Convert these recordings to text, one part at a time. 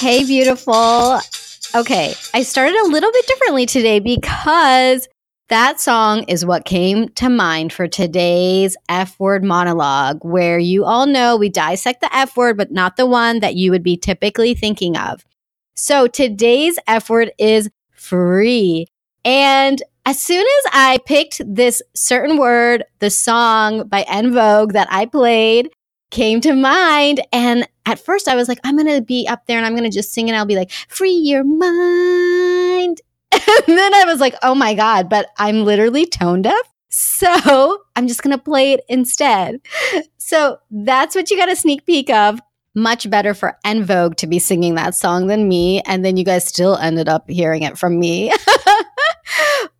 Hey, beautiful. Okay, I started a little bit differently today because that song is what came to mind for today's F word monologue, where you all know we dissect the F word, but not the one that you would be typically thinking of. So today's F word is free. And as soon as I picked this certain word, the song by En Vogue that I played came to mind. And at first I was like, I'm to be up there and I'm to just sing and I'll be like, free your mind. And then I was like, oh my God, but I'm literally tone deaf. So I'm just to play it instead. So that's what you got a sneak peek of. Much better for En Vogue to be singing that song than me. And then you guys still ended up hearing it from me.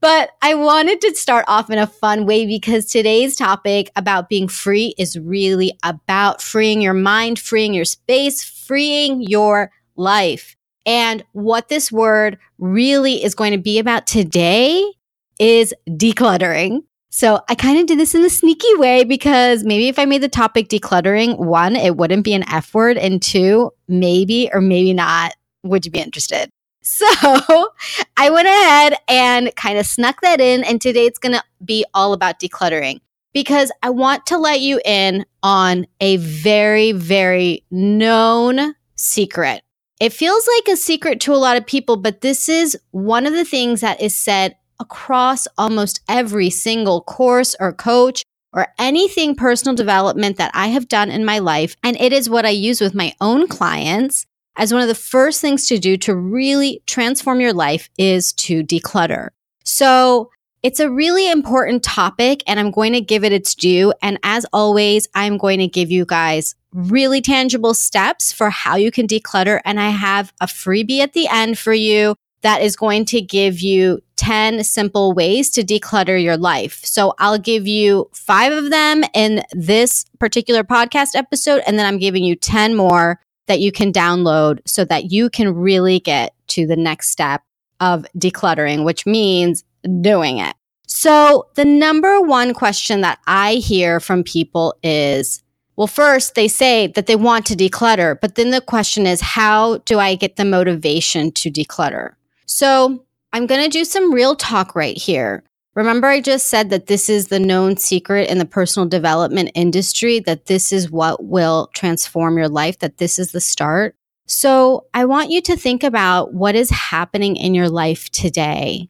but I wanted to start off in a fun way because today's topic about being free is really about freeing your mind, freeing your space, freeing your life. And what this word really is going to be about today is decluttering. So I kind of did this in a sneaky way because maybe if I made the topic decluttering, one, it wouldn't be an F word. And two, maybe or maybe not, would you be interested? So I went ahead and kind of snuck that in. And today it's going to be all about decluttering because I want to let you in on a very, very known secret. It feels like a secret to a lot of people, but this is one of the things that is said across almost every single course or coach or anything personal development that I have done in my life. And it is what I use with my own clients as one of the first things to do to really transform your life is to declutter. So it's a really important topic and I'm going to give it its due. And as always, I'm going to give you guys really tangible steps for how you can declutter. And I have a freebie at the end for you that is going to give you 10 simple ways to declutter your life. So I'll give you five of them in this particular podcast episode. And then I'm giving you 10 more that you can download so that you can really get to the next step of decluttering, which means doing it. So, the number one question that I hear from people is well, first, they say that they want to declutter, but then the question is, how do I get the motivation to declutter? So, I'm going to do some real talk right here. Remember, I just said that this is the known secret in the personal development industry, that this is what will transform your life, that this is the start. So I want you to think about what is happening in your life today.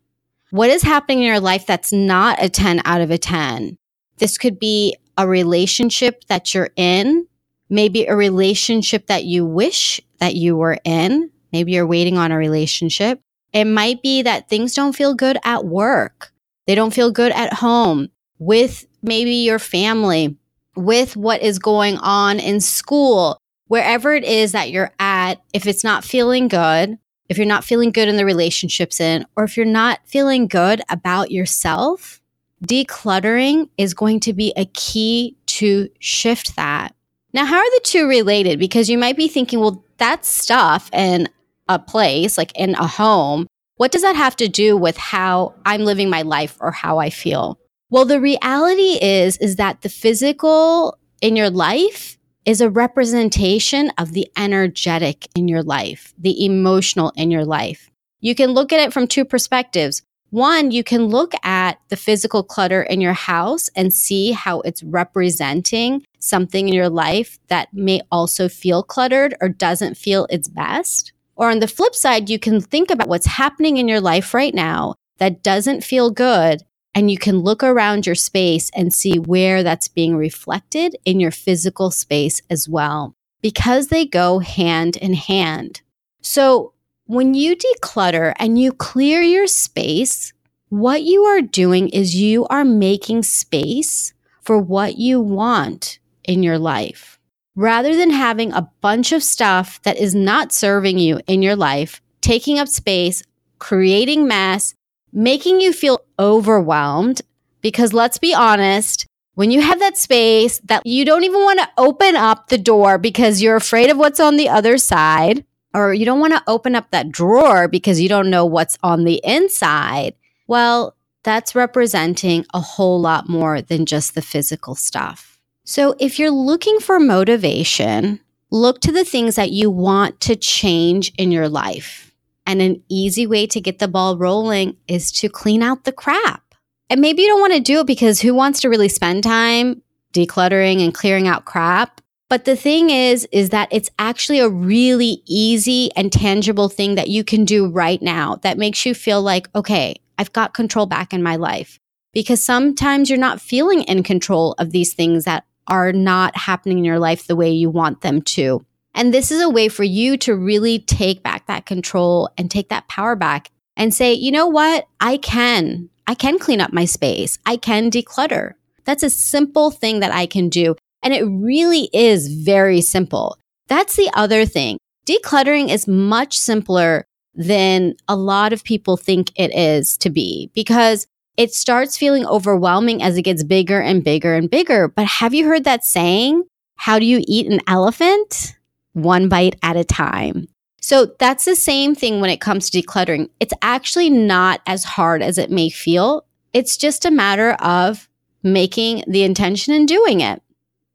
What is happening in your life that's not a 10 out of a 10? This could be a relationship that you're in, maybe a relationship that you wish that you were in. Maybe you're waiting on a relationship. It might be that things don't feel good at work. They don't feel good at home with maybe your family, with what is going on in school, wherever it is that you're at. If it's not feeling good, if you're not feeling good in the relationships in, or if you're not feeling good about yourself, decluttering is going to be a key to shift that. Now, how are the two related? Because you might be thinking, well, that's stuff in a place, like in a home. What does that have to do with how I'm living my life or how I feel? Well, the reality is is that the physical in your life is a representation of the energetic in your life, the emotional in your life. You can look at it from two perspectives. One, you can look at the physical clutter in your house and see how it's representing something in your life that may also feel cluttered or doesn't feel its best. Or on the flip side, you can think about what's happening in your life right now that doesn't feel good. And you can look around your space and see where that's being reflected in your physical space as well, because they go hand in hand. So when you declutter and you clear your space, what you are doing is you are making space for what you want in your life rather than having a bunch of stuff that is not serving you in your life, taking up space, creating mess, making you feel overwhelmed. Because let's be honest, when you have that space that you don't even want to open up the door because you're afraid of what's on the other side, or you don't want to open up that drawer because you don't know what's on the inside, well, that's representing a whole lot more than just the physical stuff. So, if you're looking for motivation, look to the things that you want to change in your life. And an easy way to get the ball rolling is to clean out the crap. And maybe you don't want to do it because who wants to really spend time decluttering and clearing out crap? But the thing is, is that it's actually a really easy and tangible thing that you can do right now that makes you feel like, okay, I've got control back in my life. Because sometimes you're not feeling in control of these things that are not happening in your life the way you want them to. And this is a way for you to really take back that control and take that power back and say, you know what? I can. I can clean up my space. I can declutter. That's a simple thing that I can do. And it really is very simple. That's the other thing. Decluttering is much simpler than a lot of people think it is to be because it starts feeling overwhelming as it gets bigger and bigger and bigger. But have you heard that saying? How do you eat an elephant? One bite at a time. So that's the same thing when it comes to decluttering. It's actually not as hard as it may feel. It's just a matter of making the intention and doing it.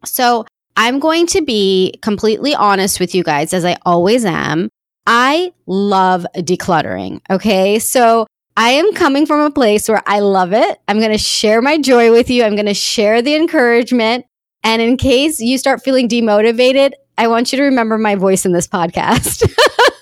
So I'm going to be completely honest with you guys, as I always am. I love decluttering. Okay. So I am coming from a place where I love it. I'm going to share my joy with you. I'm going to share the encouragement. And in case you start feeling demotivated, I want you to remember my voice in this podcast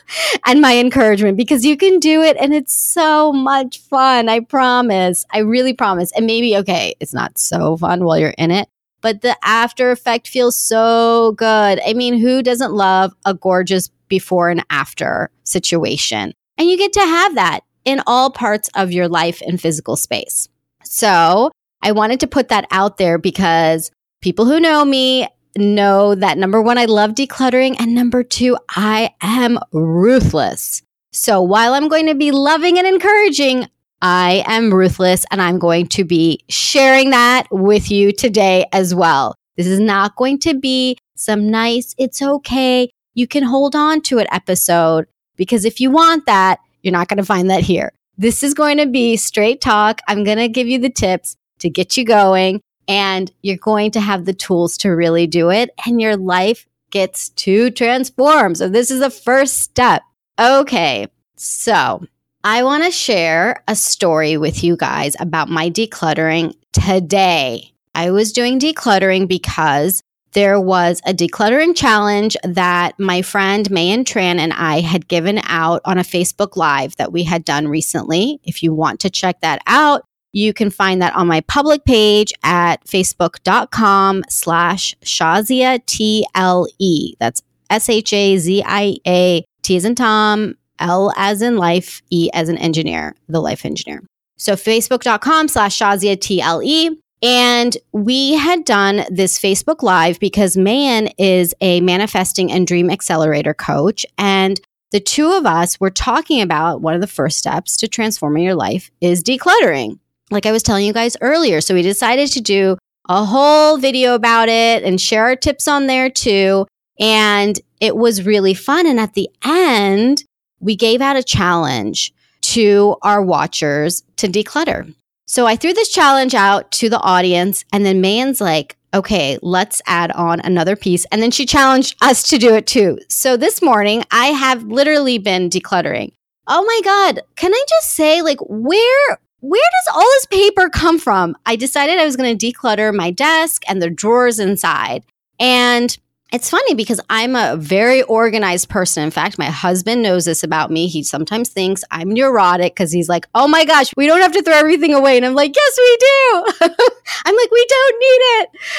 and my encouragement because you can do it and it's so much fun. I promise. I really promise. And maybe, okay, it's not so fun while you're in it, but the after effect feels so good. I mean, who doesn't love a gorgeous before and after situation? And you get to have that in all parts of your life and physical space. So I wanted to put that out there because people who know me know that number one, I love decluttering. And number two, I am ruthless. So while I'm going to be loving and encouraging, I am ruthless and I'm going to be sharing that with you today as well. This is not going to be some nice, it's okay, you can hold on to it episode because if you want that, you're not going to find that here. This is going to be straight talk. I'm going to give you the tips to get you going and you're going to have the tools to really do it and your life gets to transform. So this is the first step. Okay. So I want to share a story with you guys about my decluttering today. I was doing decluttering because there was a decluttering challenge that my friend Mayan Tran and I had given out on a Facebook Live that we had done recently. If you want to check that out, you can find that on my public page at facebook.com slash Shazia TLE. That's S H A Z I A T as in Tom, L as in life, E as an engineer, the life engineer. So facebook.com slash Shazia TLE. And we had done this Facebook Live because Mayan is a manifesting and dream accelerator coach. And the two of us were talking about one of the first steps to transforming your life is decluttering like I was telling you guys earlier. So we decided to do a whole video about it and share our tips on there too. And it was really fun. And at the end, we gave out a challenge to our watchers to declutter. So I threw this challenge out to the audience, and then Mayan's like, okay, let's add on another piece. And then she challenged us to do it too. So this morning, I have literally been decluttering. Oh my God. Can I just say, like, where where does all this paper come from? I decided I was going to declutter my desk and the drawers inside. And it's funny because I'm a very organized person. In fact, my husband knows this about me. He sometimes thinks I'm neurotic because he's like, oh my gosh, we don't have to throw everything away. And I'm like, yes, we do. I'm like, we don't need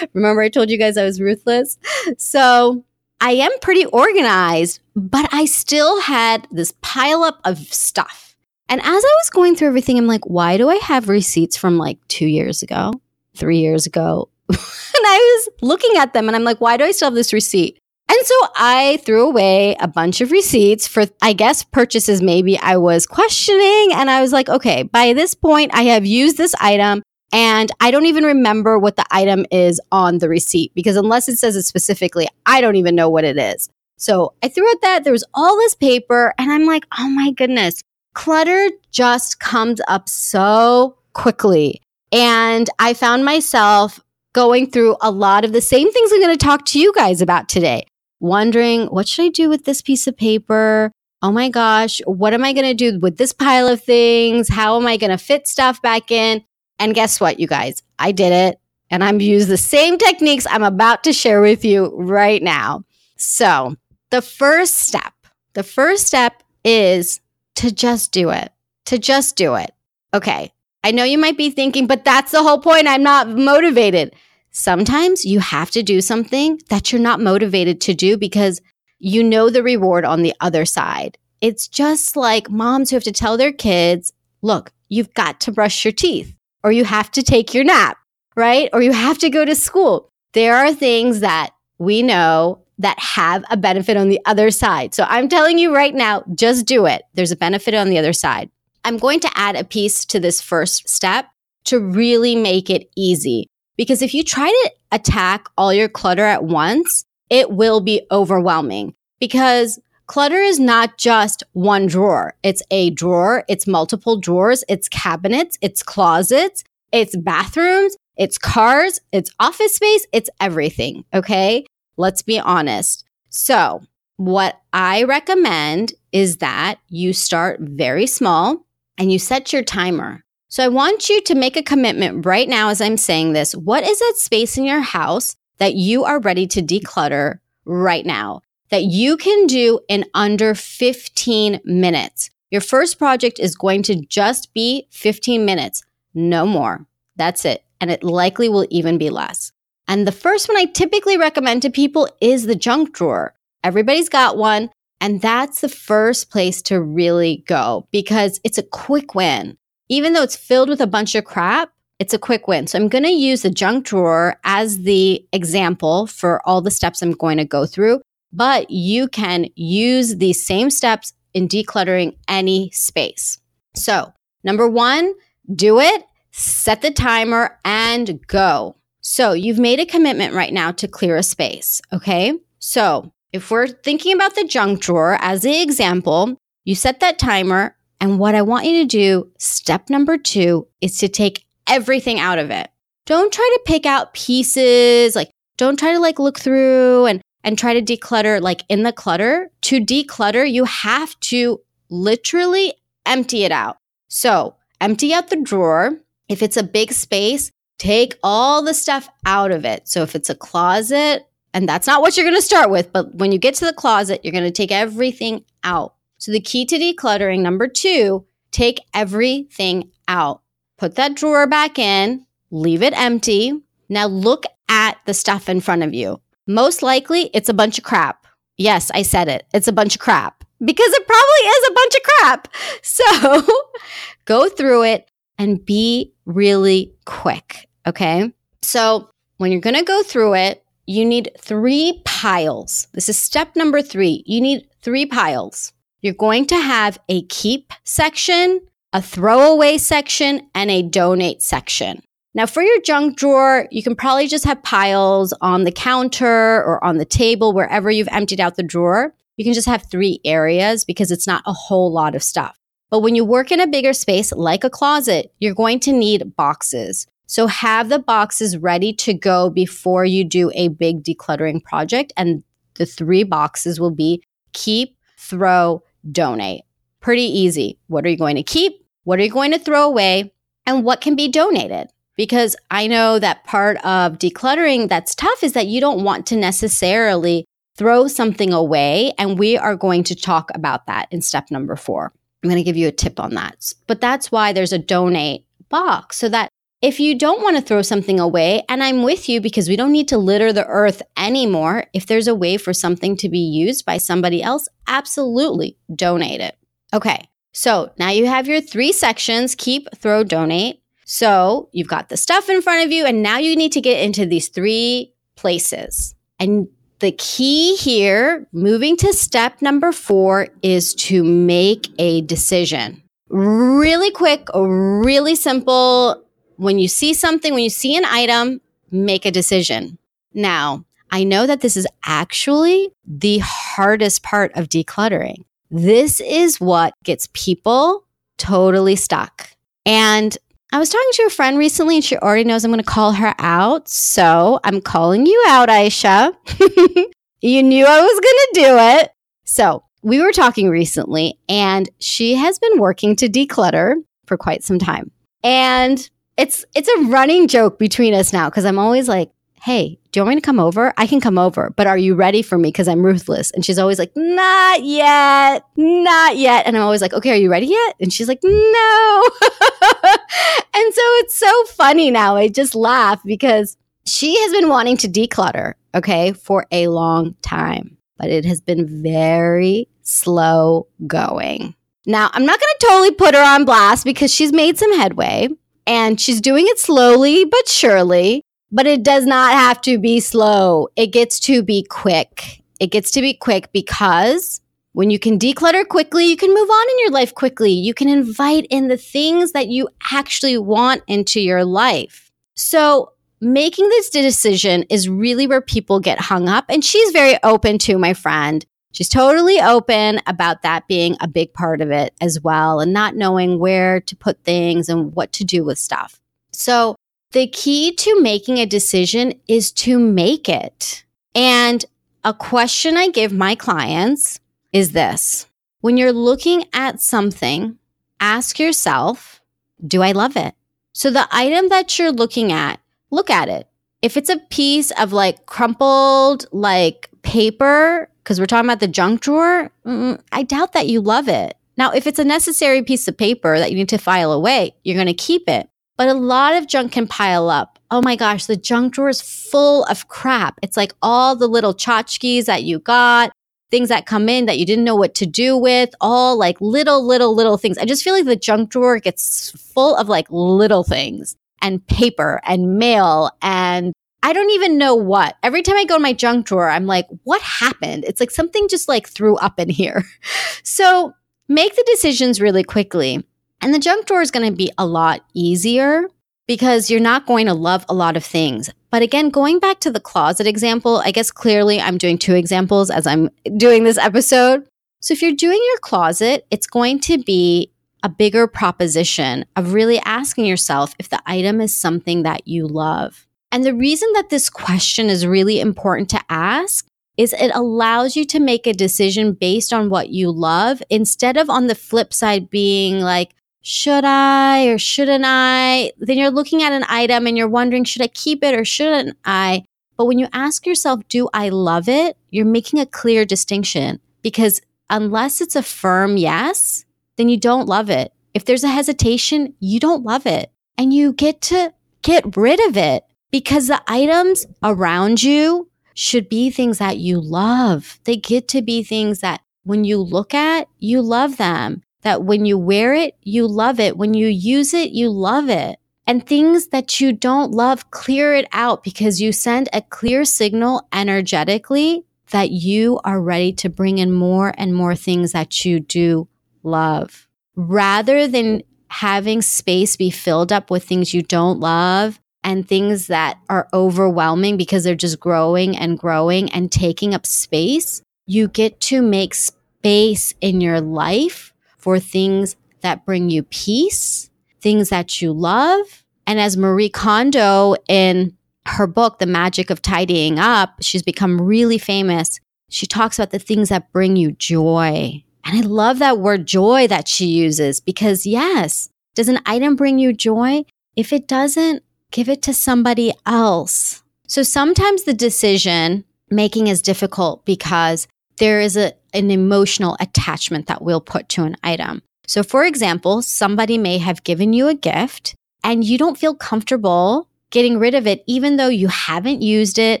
it. Remember, I told you guys I was ruthless? So I am pretty organized, but I still had this pile up of stuff and as I was going through everything, I'm like, why do I have receipts from like two years ago, three years ago? and I was looking at them and I'm like, why do I still have this receipt? And so I threw away a bunch of receipts for, I guess, purchases maybe I was questioning. And I was like, okay, by this point, I have used this item and I don't even remember what the item is on the receipt because unless it says it specifically, I don't even know what it is. So I threw out that there was all this paper and I'm like, oh my goodness, clutter just comes up so quickly. And I found myself going through a lot of the same things I'm going to talk to you guys about today. wondering, what should I do with this piece of paper? Oh my gosh, what am I going to do with this pile of things? How am I going to fit stuff back in? And guess what, you guys? I did it. And I'm used the same techniques I'm about to share with you right now. So, the first step, the first step is to just do it, to just do it. Okay. I know you might be thinking, but that's the whole point. I'm not motivated. Sometimes you have to do something that you're not motivated to do because you know the reward on the other side. It's just like moms who have to tell their kids, look, you've got to brush your teeth or you have to take your nap, right? Or you have to go to school. There are things that we know that have a benefit on the other side. So I'm telling you right now, just do it. There's a benefit on the other side. I'm going to add a piece to this first step to really make it easy. Because if you try to attack all your clutter at once, it will be overwhelming because clutter is not just one drawer. It's a drawer, it's multiple drawers, it's cabinets, it's closets, it's bathrooms, it's cars, it's office space, it's everything. Okay. Let's be honest. So, what I recommend is that you start very small and you set your timer. So, I want you to make a commitment right now as I'm saying this. What is that space in your house that you are ready to declutter right now that you can do in under 15 minutes? Your first project is going to just be 15 minutes, no more. That's it. And it likely will even be less. And the first one I typically recommend to people is the junk drawer. Everybody's got one. And that's the first place to really go because it's a quick win. Even though it's filled with a bunch of crap, it's a quick win. So I'm going to use the junk drawer as the example for all the steps I'm going to go through. But you can use these same steps in decluttering any space. So, number one, do it, set the timer, and go. So you've made a commitment right now to clear a space. Okay. So if we're thinking about the junk drawer as the example, you set that timer. And what I want you to do, step number two, is to take everything out of it. Don't try to pick out pieces. Like, don't try to like look through and, and try to declutter like in the clutter. To declutter, you have to literally empty it out. So empty out the drawer. If it's a big space, take all the stuff out of it. So if it's a closet, and that's not what you're going to start with, but when you get to the closet, you're going to take everything out. So the key to decluttering, number two, take everything out. Put that drawer back in, leave it empty. Now look at the stuff in front of you. Most likely, it's a bunch of crap. Yes, I said it. It's a bunch of crap because it probably is a bunch of crap. So go through it and be really quick. Okay. So when you're going to go through it, you need three piles. This is step number three. You need three piles. You're going to have a keep section, a throwaway section, and a donate section. Now, for your junk drawer, you can probably just have piles on the counter or on the table, wherever you've emptied out the drawer. You can just have three areas because it's not a whole lot of stuff. But when you work in a bigger space like a closet, you're going to need boxes. So have the boxes ready to go before you do a big decluttering project. And the three boxes will be keep, throw, donate. Pretty easy. What are you going to keep? What are you going to throw away? And what can be donated? Because I know that part of decluttering that's tough is that you don't want to necessarily throw something away. And we are going to talk about that in step number four. I'm going to give you a tip on that. But that's why there's a donate box so that if you don't want to throw something away, and I'm with you because we don't need to litter the earth anymore, if there's a way for something to be used by somebody else, absolutely donate it. Okay, so now you have your three sections keep, throw, donate. So you've got the stuff in front of you, and now you need to get into these three places. And the key here, moving to step number four, is to make a decision. Really quick, really simple when you see something, when you see an item, make a decision. Now, I know that this is actually the hardest part of decluttering. This is what gets people totally stuck. And I was talking to a friend recently and she already knows I'm going to call her out. So I'm calling you out, Aisha. You knew I was going to do it. So we were talking recently, and she has been working to declutter for quite some time. And it's it's a running joke between us now because I'm always like, hey, do you want me to come over? I can come over, but are you ready for me? Because I'm ruthless. And she's always like, not yet, not yet. And I'm always like, okay, are you ready yet? And she's like, no. and so it's so funny now. I just laugh because she has been wanting to declutter, okay, for a long time, but it has been very slow going. Now, I'm not going to totally put her on blast because she's made some headway and she's doing it slowly but surely but it does not have to be slow. It gets to be quick. It gets to be quick because when you can declutter quickly, you can move on in your life quickly. You can invite in the things that you actually want into your life. So, making this decision is really where people get hung up. And she's very open to, my friend. She's totally open about that being a big part of it as well and not knowing where to put things and what to do with stuff. So, the key to making a decision is to make it. And a question I give my clients is this when you're looking at something, ask yourself, do I love it? So the item that you're looking at, look at it. If it's a piece of like crumpled, like paper, because we're talking about the junk drawer, I doubt that you love it. Now, if it's a necessary piece of paper that you need to file away, you're going to keep it but a lot of junk can pile up. Oh my gosh, the junk drawer is full of crap. It's like all the little tchotchkes that you got, things that come in that you didn't know what to do with, all like little, little, little things. I just feel like the junk drawer gets full of like little things and paper and mail and I don't even know what. Every time I go to my junk drawer, I'm like, what happened? It's like something just like threw up in here. so make the decisions really quickly. And the junk drawer is going to be a lot easier because you're not going to love a lot of things. But again, going back to the closet example, I guess clearly I'm doing two examples as I'm doing this episode. So if you're doing your closet, it's going to be a bigger proposition of really asking yourself if the item is something that you love. And the reason that this question is really important to ask is it allows you to make a decision based on what you love instead of on the flip side being like, should I or shouldn't I? Then you're looking at an item and you're wondering, should I keep it or shouldn't I? But when you ask yourself, do I love it? You're making a clear distinction because unless it's a firm yes, then you don't love it. If there's a hesitation, you don't love it and you get to get rid of it because the items around you should be things that you love. They get to be things that when you look at, you love them that when you wear it, you love it. When you use it, you love it. And things that you don't love, clear it out because you send a clear signal energetically that you are ready to bring in more and more things that you do love. Rather than having space be filled up with things you don't love and things that are overwhelming because they're just growing and growing and taking up space, you get to make space in your life for things that bring you peace, things that you love. And as Marie Kondo in her book, The Magic of Tidying Up, she's become really famous. She talks about the things that bring you joy. And I love that word joy that she uses because, yes, does an item bring you joy? If it doesn't, give it to somebody else. So sometimes the decision making is difficult because there is a, an emotional attachment that we'll put to an item. So, for example, somebody may have given you a gift and you don't feel comfortable getting rid of it, even though you haven't used it.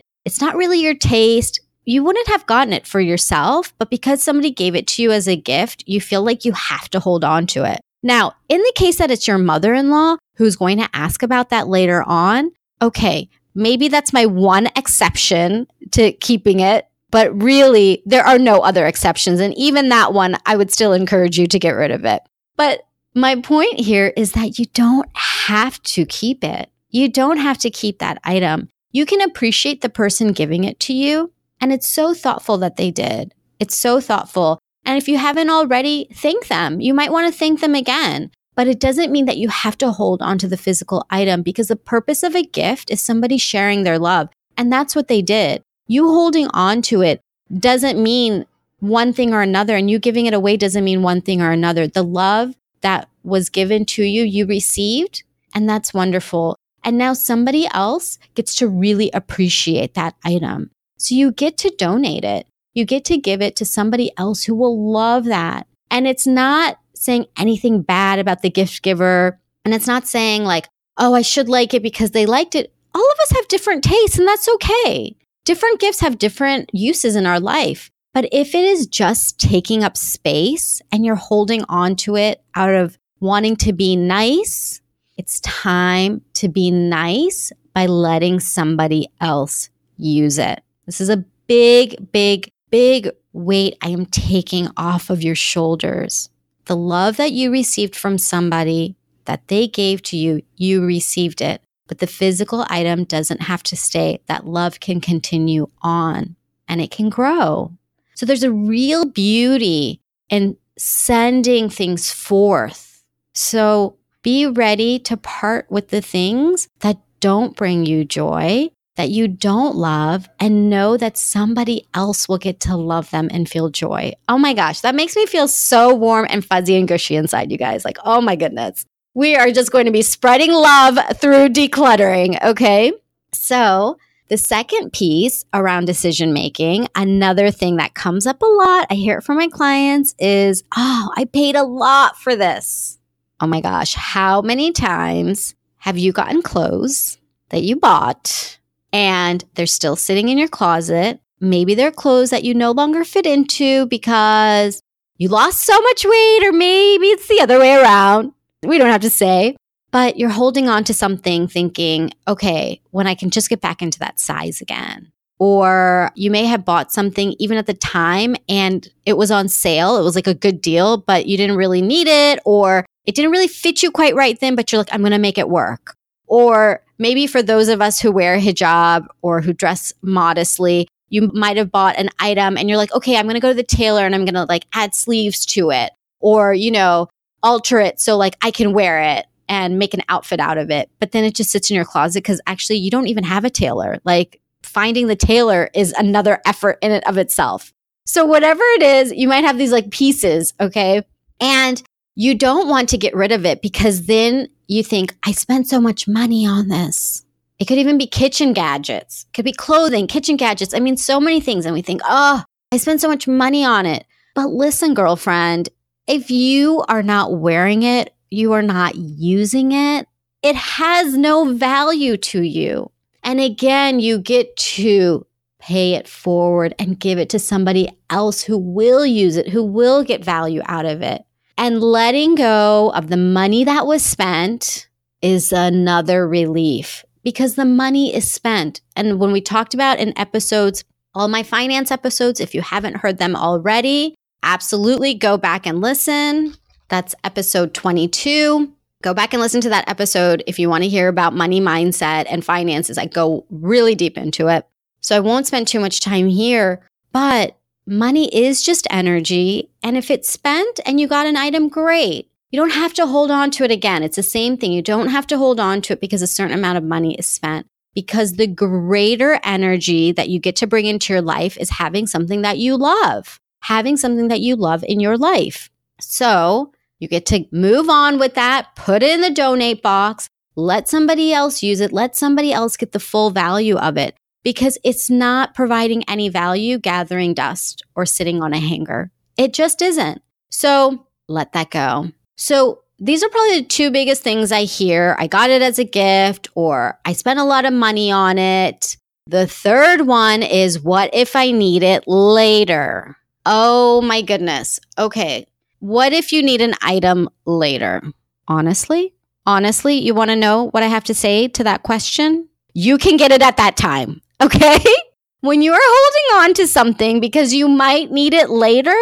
It's not really your taste. You wouldn't have gotten it for yourself, but because somebody gave it to you as a gift, you feel like you have to hold on to it. Now, in the case that it's your mother in law who's going to ask about that later on, okay, maybe that's my one exception to keeping it but really, there are no other exceptions. And even that one, I would still encourage you to get rid of it. But my point here is that you don't have to keep it. You don't have to keep that item. You can appreciate the person giving it to you. And it's so thoughtful that they did. It's so thoughtful. And if you haven't already, thank them. You might want to thank them again. But it doesn't mean that you have to hold on to the physical item because the purpose of a gift is somebody sharing their love. And that's what they did. You holding on to it doesn't mean one thing or another. And you giving it away doesn't mean one thing or another. The love that was given to you, you received, and that's wonderful. And now somebody else gets to really appreciate that item. So you get to donate it. You get to give it to somebody else who will love that. And it's not saying anything bad about the gift giver. And it's not saying like, oh, I should like it because they liked it. All of us have different tastes, and that's okay. Different gifts have different uses in our life. But if it is just taking up space and you're holding on to it out of wanting to be nice, it's time to be nice by letting somebody else use it. This is a big, big, big weight I am taking off of your shoulders. The love that you received from somebody that they gave to you, you received it. But the physical item doesn't have to stay. That love can continue on and it can grow. So there's a real beauty in sending things forth. So be ready to part with the things that don't bring you joy, that you don't love, and know that somebody else will get to love them and feel joy. Oh my gosh, that makes me feel so warm and fuzzy and gushy inside, you guys. Like, oh my goodness. We are just going to be spreading love through decluttering. Okay. So, the second piece around decision making, another thing that comes up a lot, I hear it from my clients is, oh, I paid a lot for this. Oh my gosh, how many times have you gotten clothes that you bought and they're still sitting in your closet? Maybe they're clothes that you no longer fit into because you lost so much weight, or maybe it's the other way around. We don't have to say but you're holding on to something thinking, okay, when I can just get back into that size again. Or you may have bought something even at the time and it was on sale. It was like a good deal, but you didn't really need it, or it didn't really fit you quite right then, but you're like, I'm going to make it work. Or maybe for those of us who wear hijab or who dress modestly, you might have bought an item and you're like, okay, I'm going to go to the tailor and I'm going to like add sleeves to it or, you know, alter it so like I can wear it and make an outfit out of it. But then it just sits in your closet because actually you don't even have a tailor. Like finding the tailor is another effort in and of itself. So whatever it is, you might have these like pieces, okay? And you don't want to get rid of it because then you think, I spent so much money on this. It could even be kitchen gadgets, could be clothing, kitchen gadgets. I mean, so many things. And we think, oh, I spent so much money on it. But listen, girlfriend, if you are not wearing it you are not using it, it has no value to you. And again, you get to pay it forward and give it to somebody else who will use it, who will get value out of it. And letting go of the money that was spent is another relief because the money is spent. And when we talked about in episodes, all my finance episodes, if you haven't heard them already, absolutely go back and listen. That's episode 22. Go back and listen to that episode if you want to hear about money mindset and finances. I go really deep into it. So I won't spend too much time here, but money is just energy. And if it's spent and you got an item, great. You don't have to hold on to it again. It's the same thing. You don't have to hold on to it because a certain amount of money is spent. Because the greater energy that you get to bring into your life is having something that you love, having something that you love in your life. So you get to move on with that, put it in the donate box, let somebody else use it, let somebody else get the full value of it because it's not providing any value gathering dust or sitting on a hanger. It just isn't. So let that go. So these are probably the two biggest things I hear. I got it as a gift or I spent a lot of money on it. The third one is what if I need it later? Oh my goodness. Okay, what if you need an item later? Honestly, honestly, you want to know what I have to say to that question? You can get it at that time. Okay. when you're holding on to something because you might need it later,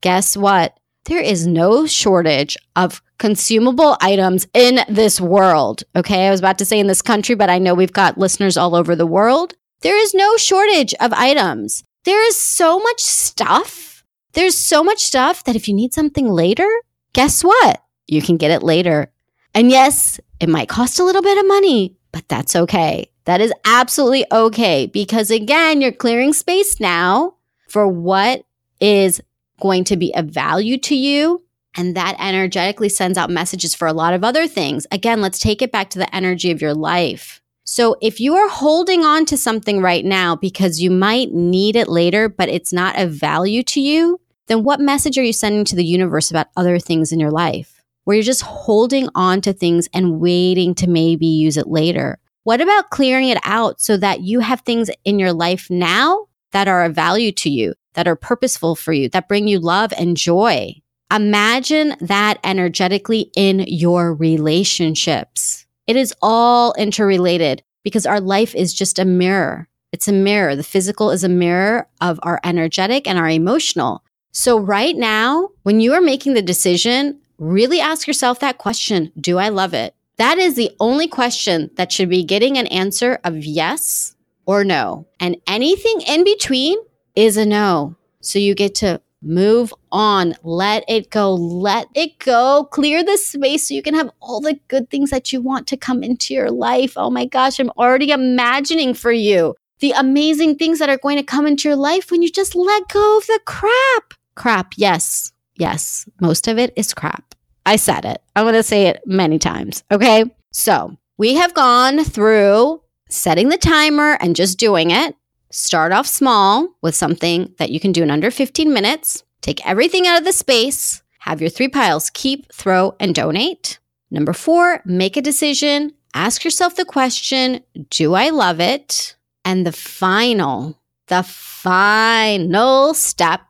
guess what? There is no shortage of consumable items in this world. Okay. I was about to say in this country, but I know we've got listeners all over the world. There is no shortage of items. There is so much stuff there's so much stuff that if you need something later, guess what? You can get it later. And yes, it might cost a little bit of money, but that's okay. That is absolutely okay because again, you're clearing space now for what is going to be of value to you. And that energetically sends out messages for a lot of other things. Again, let's take it back to the energy of your life. So if you are holding on to something right now because you might need it later, but it's not of value to you, then what message are you sending to the universe about other things in your life? Where you're just holding on to things and waiting to maybe use it later. What about clearing it out so that you have things in your life now that are of value to you, that are purposeful for you, that bring you love and joy? Imagine that energetically in your relationships. It is all interrelated because our life is just a mirror. It's a mirror. The physical is a mirror of our energetic and our emotional. So, right now, when you are making the decision, really ask yourself that question Do I love it? That is the only question that should be getting an answer of yes or no. And anything in between is a no. So, you get to move on, let it go, let it go, clear the space so you can have all the good things that you want to come into your life. Oh my gosh, I'm already imagining for you the amazing things that are going to come into your life when you just let go of the crap crap. Yes. Yes. Most of it is crap. I said it. I'm going to say it many times. Okay. So we have gone through setting the timer and just doing it. Start off small with something that you can do in under 15 minutes. Take everything out of the space. Have your three piles keep, throw, and donate. Number four, make a decision. Ask yourself the question Do I love it? And the final, the final step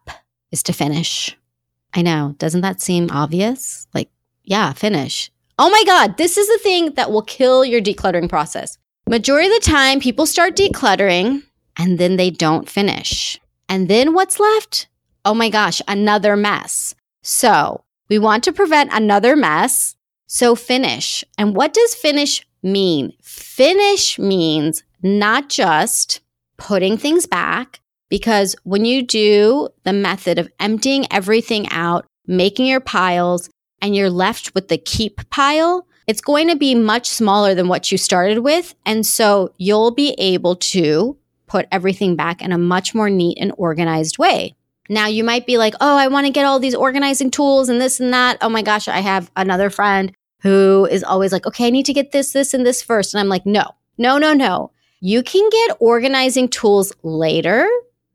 is to finish. I know. Doesn't that seem obvious? Like, yeah, finish. Oh my God, this is the thing that will kill your decluttering process. Majority of the time, people start decluttering and then they don't finish. And then what's left? Oh my gosh, another mess. So we want to prevent another mess. So finish. And what does finish mean? Finish means not just putting things back, because when you do the method of emptying everything out, making your piles, and you're left with the keep pile, it's going to be much smaller than what you started with. And so you'll be able to put everything back in a much more neat and organized way. Now you might be like, oh, I want to get all these organizing tools and this and that. Oh my gosh, I have another friend who is always like, okay, I need to get this, this, and this first. And I'm like, no, no, no, no. You can get organizing tools later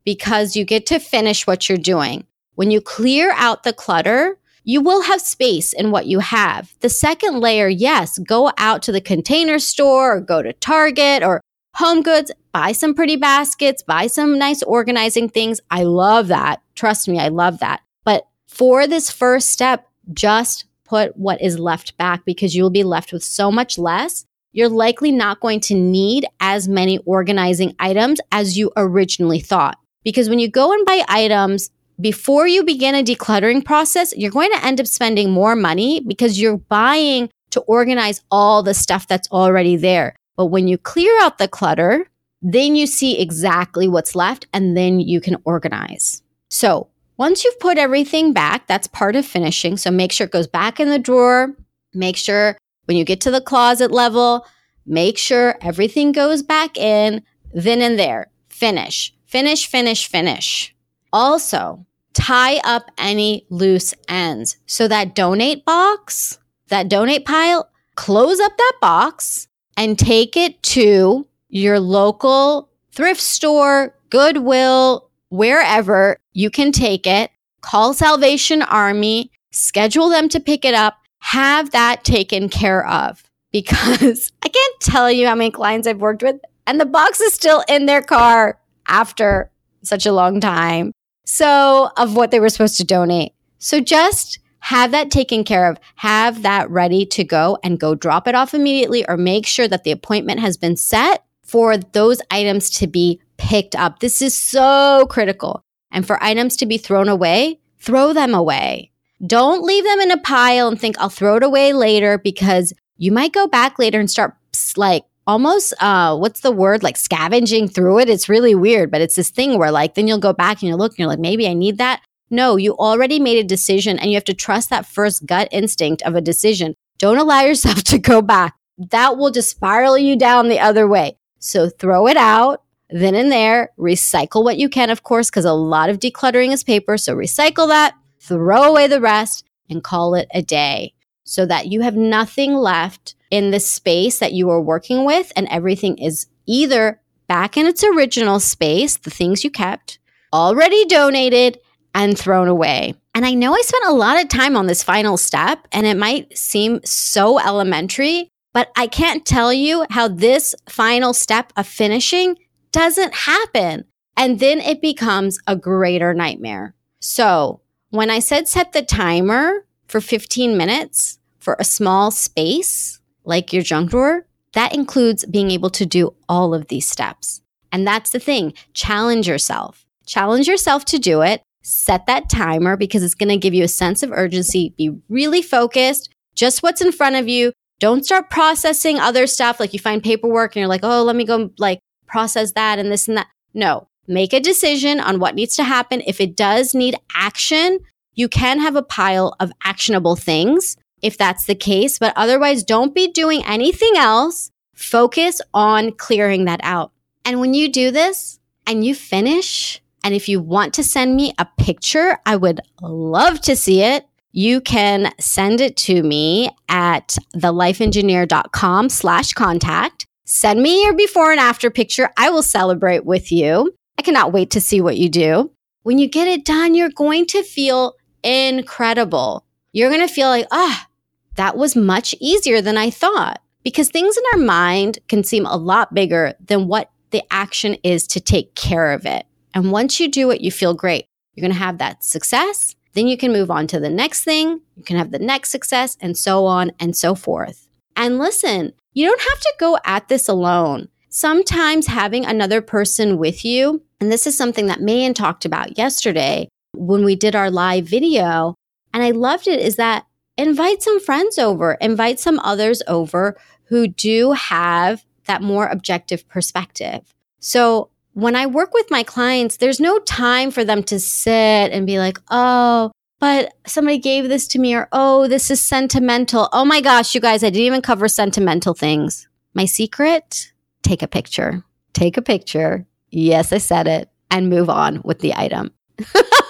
because you get to finish what you're doing. When you clear out the clutter, you will have space in what you have. The second layer, yes, go out to the container store or go to Target or Home Goods, buy some pretty baskets, buy some nice organizing things. I love that. Trust me, I love that. But for this first step, just put what is left back because you'll be left with so much less. You're likely not going to need as many organizing items as you originally thought. Because when you go and buy items, before you begin a decluttering process, you're going to end up spending more money because you're buying to organize all the stuff that's already there. But when you clear out the clutter, then you see exactly what's left and then you can organize. So once you've put everything back, that's part of finishing. So make sure it goes back in the drawer. Make sure when you get to the closet level, make sure everything goes back in, then and there. Finish. Finish, finish, finish. Also, tie up any loose ends. So that donate box, that donate pile, close up that box and take it to your local thrift store, Goodwill, wherever you can take it. Call Salvation Army, schedule them to pick it up, have that taken care of. Because I can't tell you how many clients I've worked with, and the box is still in their car after such a long time. So, of what they were supposed to donate. So, just have that taken care of, have that ready to go and go drop it off immediately or make sure that the appointment has been set for those items to be picked up. This is so critical. And for items to be thrown away, throw them away. Don't leave them in a pile and think I'll throw it away later because you might go back later and start like almost uh what's the word? Like scavenging through it? It's really weird but it's this thing where like then you'll go back and you look and you're like maybe i need that. No you already made a decision and you have to trust that first gut instinct of a decision. Don't allow yourself to go back. That will just spiral you down the other way. So throw it out then and there, recycle what you can, of course, because a lot of decluttering is paper. So recycle that, throw away the rest, and call it a day so that you have nothing left in the space that you are working with and everything is either back in its original space, the things you kept, already donated, and thrown away. And I know I spent a lot of time on this final step, and it might seem so elementary, but I can't tell you how this final step of finishing doesn't happen. And then it becomes a greater nightmare. So when I said set the timer for 15 minutes for a small space like your junk drawer, that includes being able to do all of these steps. And that's the thing challenge yourself. Challenge yourself to do it. Set that timer because it's going to give you a sense of urgency. Be really focused, just what's in front of you. Don't start processing other stuff like you find paperwork and you're like, oh, let me go like process that and this and that. No, make a decision on what needs to happen. If it does need action, you can have a pile of actionable things if that's the case, but otherwise, don't be doing anything else. Focus on clearing that out. And when you do this and you finish, and if you want to send me a picture, I would love to see it. You can send it to me at thelifeengineer.com slash contact. Send me your before and after picture. I will celebrate with you. I cannot wait to see what you do. When you get it done, you're going to feel incredible. You're going to feel like, ah, that was much easier than I thought. Because things in our mind can seem a lot bigger than what the action is to take care of it. And once you do it, you feel great. You're going to have that success. Then you can move on to the next thing. You can have the next success and so on and so forth. And listen, you don't have to go at this alone. Sometimes having another person with you, and this is something that Mayan talked about yesterday when we did our live video, and I loved it, is that invite some friends over, invite some others over who do have that more objective perspective. So when I work with my clients, there's no time for them to sit and be like, oh, but somebody gave this to me, or oh, this is sentimental. Oh my gosh, you guys, I didn't even cover sentimental things. My secret take a picture. Take a picture. Yes, I said it, and move on with the item.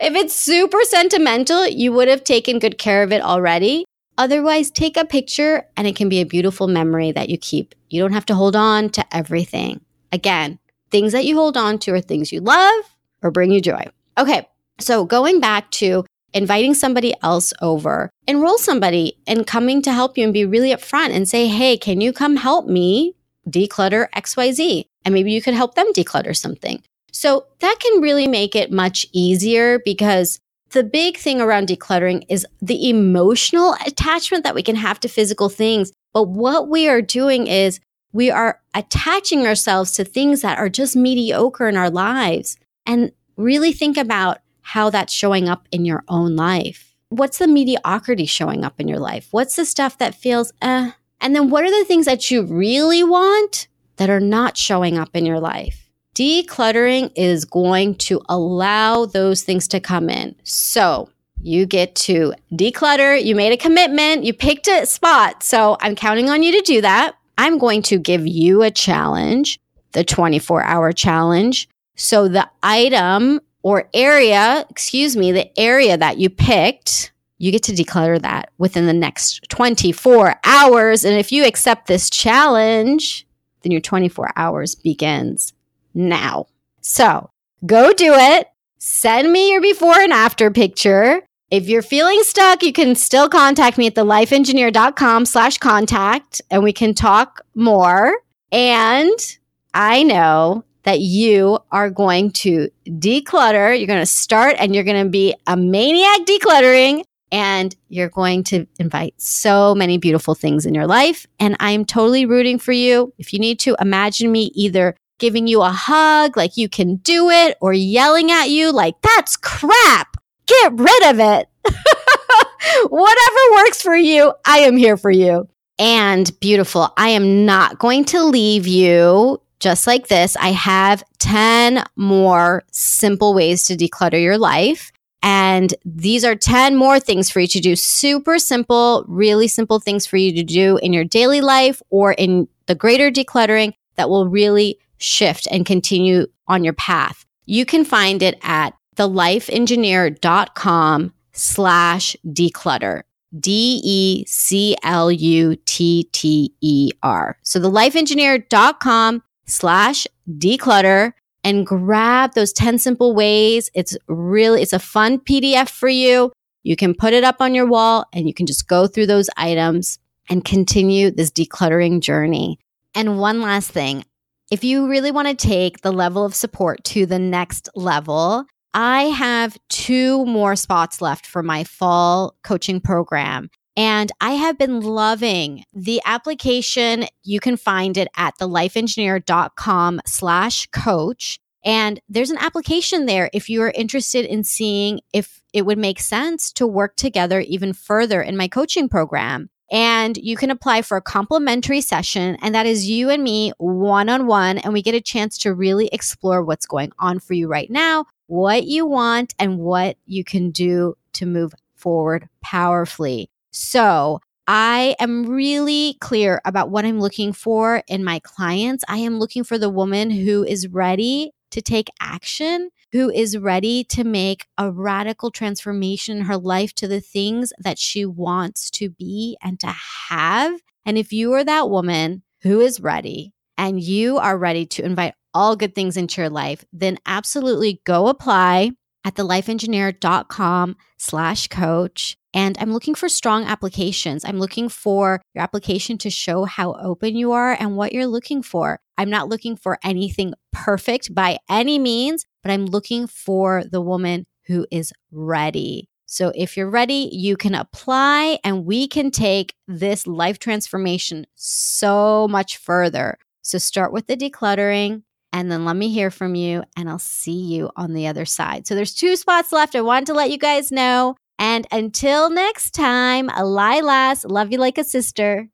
if it's super sentimental, you would have taken good care of it already. Otherwise, take a picture and it can be a beautiful memory that you keep. You don't have to hold on to everything. Again, things that you hold on to are things you love or bring you joy. Okay, so going back to inviting somebody else over, enroll somebody and coming to help you and be really upfront and say, hey, can you come help me declutter XYZ? And maybe you could help them declutter something. So that can really make it much easier because the big thing around decluttering is the emotional attachment that we can have to physical things. But what we are doing is we are attaching ourselves to things that are just mediocre in our lives and really think about how that's showing up in your own life. What's the mediocrity showing up in your life? What's the stuff that feels eh? And then what are the things that you really want that are not showing up in your life? Decluttering is going to allow those things to come in. So you get to declutter. You made a commitment. You picked a spot. So I'm counting on you to do that. I'm going to give you a challenge, the 24 hour challenge. So the item or area, excuse me, the area that you picked, you get to declutter that within the next 24 hours. And if you accept this challenge, then your 24 hours begins now. So go do it. Send me your before and after picture. If you're feeling stuck, you can still contact me at thelifeengineer.com slash contact and we can talk more. And I know that you are going to declutter. You're going to start and you're going to be a maniac decluttering and you're going to invite so many beautiful things in your life. And I'm totally rooting for you. If you need to imagine me either giving you a hug like you can do it or yelling at you like that's crap. Get rid of it. Whatever works for you, I am here for you. And beautiful, I am not going to leave you just like this. I have 10 more simple ways to declutter your life. And these are 10 more things for you to do. Super simple, really simple things for you to do in your daily life or in the greater decluttering that will really shift and continue on your path. You can find it at thelifeengineer.com slash declutter. D E C L U T T E R. So thelifeengineer.com slash declutter and grab those 10 simple ways. It's really, it's a fun PDF for you. You can put it up on your wall and you can just go through those items and continue this decluttering journey. And one last thing, if you really want to take the level of support to the next level, I have two more spots left for my fall coaching program. And I have been loving the application. You can find it at thelifeengineer.com slash coach. And there's an application there if you are interested in seeing if it would make sense to work together even further in my coaching program. And you can apply for a complimentary session, and that is you and me one on one. And we get a chance to really explore what's going on for you right now, what you want, and what you can do to move forward powerfully. So, I am really clear about what I'm looking for in my clients. I am looking for the woman who is ready to take action, who is ready to make a radical transformation in her life to the things that she wants to be and to have. And if you are that woman who is ready and you are ready to invite all good things into your life, then absolutely go apply at thelifeengineer.com slash coach. And I'm looking for strong applications. I'm looking for your application to show how open you are and what you're looking for. I'm not looking for anything perfect by any means, but I'm looking for the woman who is ready. So if you're ready, you can apply and we can take this life transformation so much further. So start with the decluttering and then let me hear from you and I'll see you on the other side. So there's two spots left. I wanted to let you guys know. And until next time, Lilas, love you like a sister.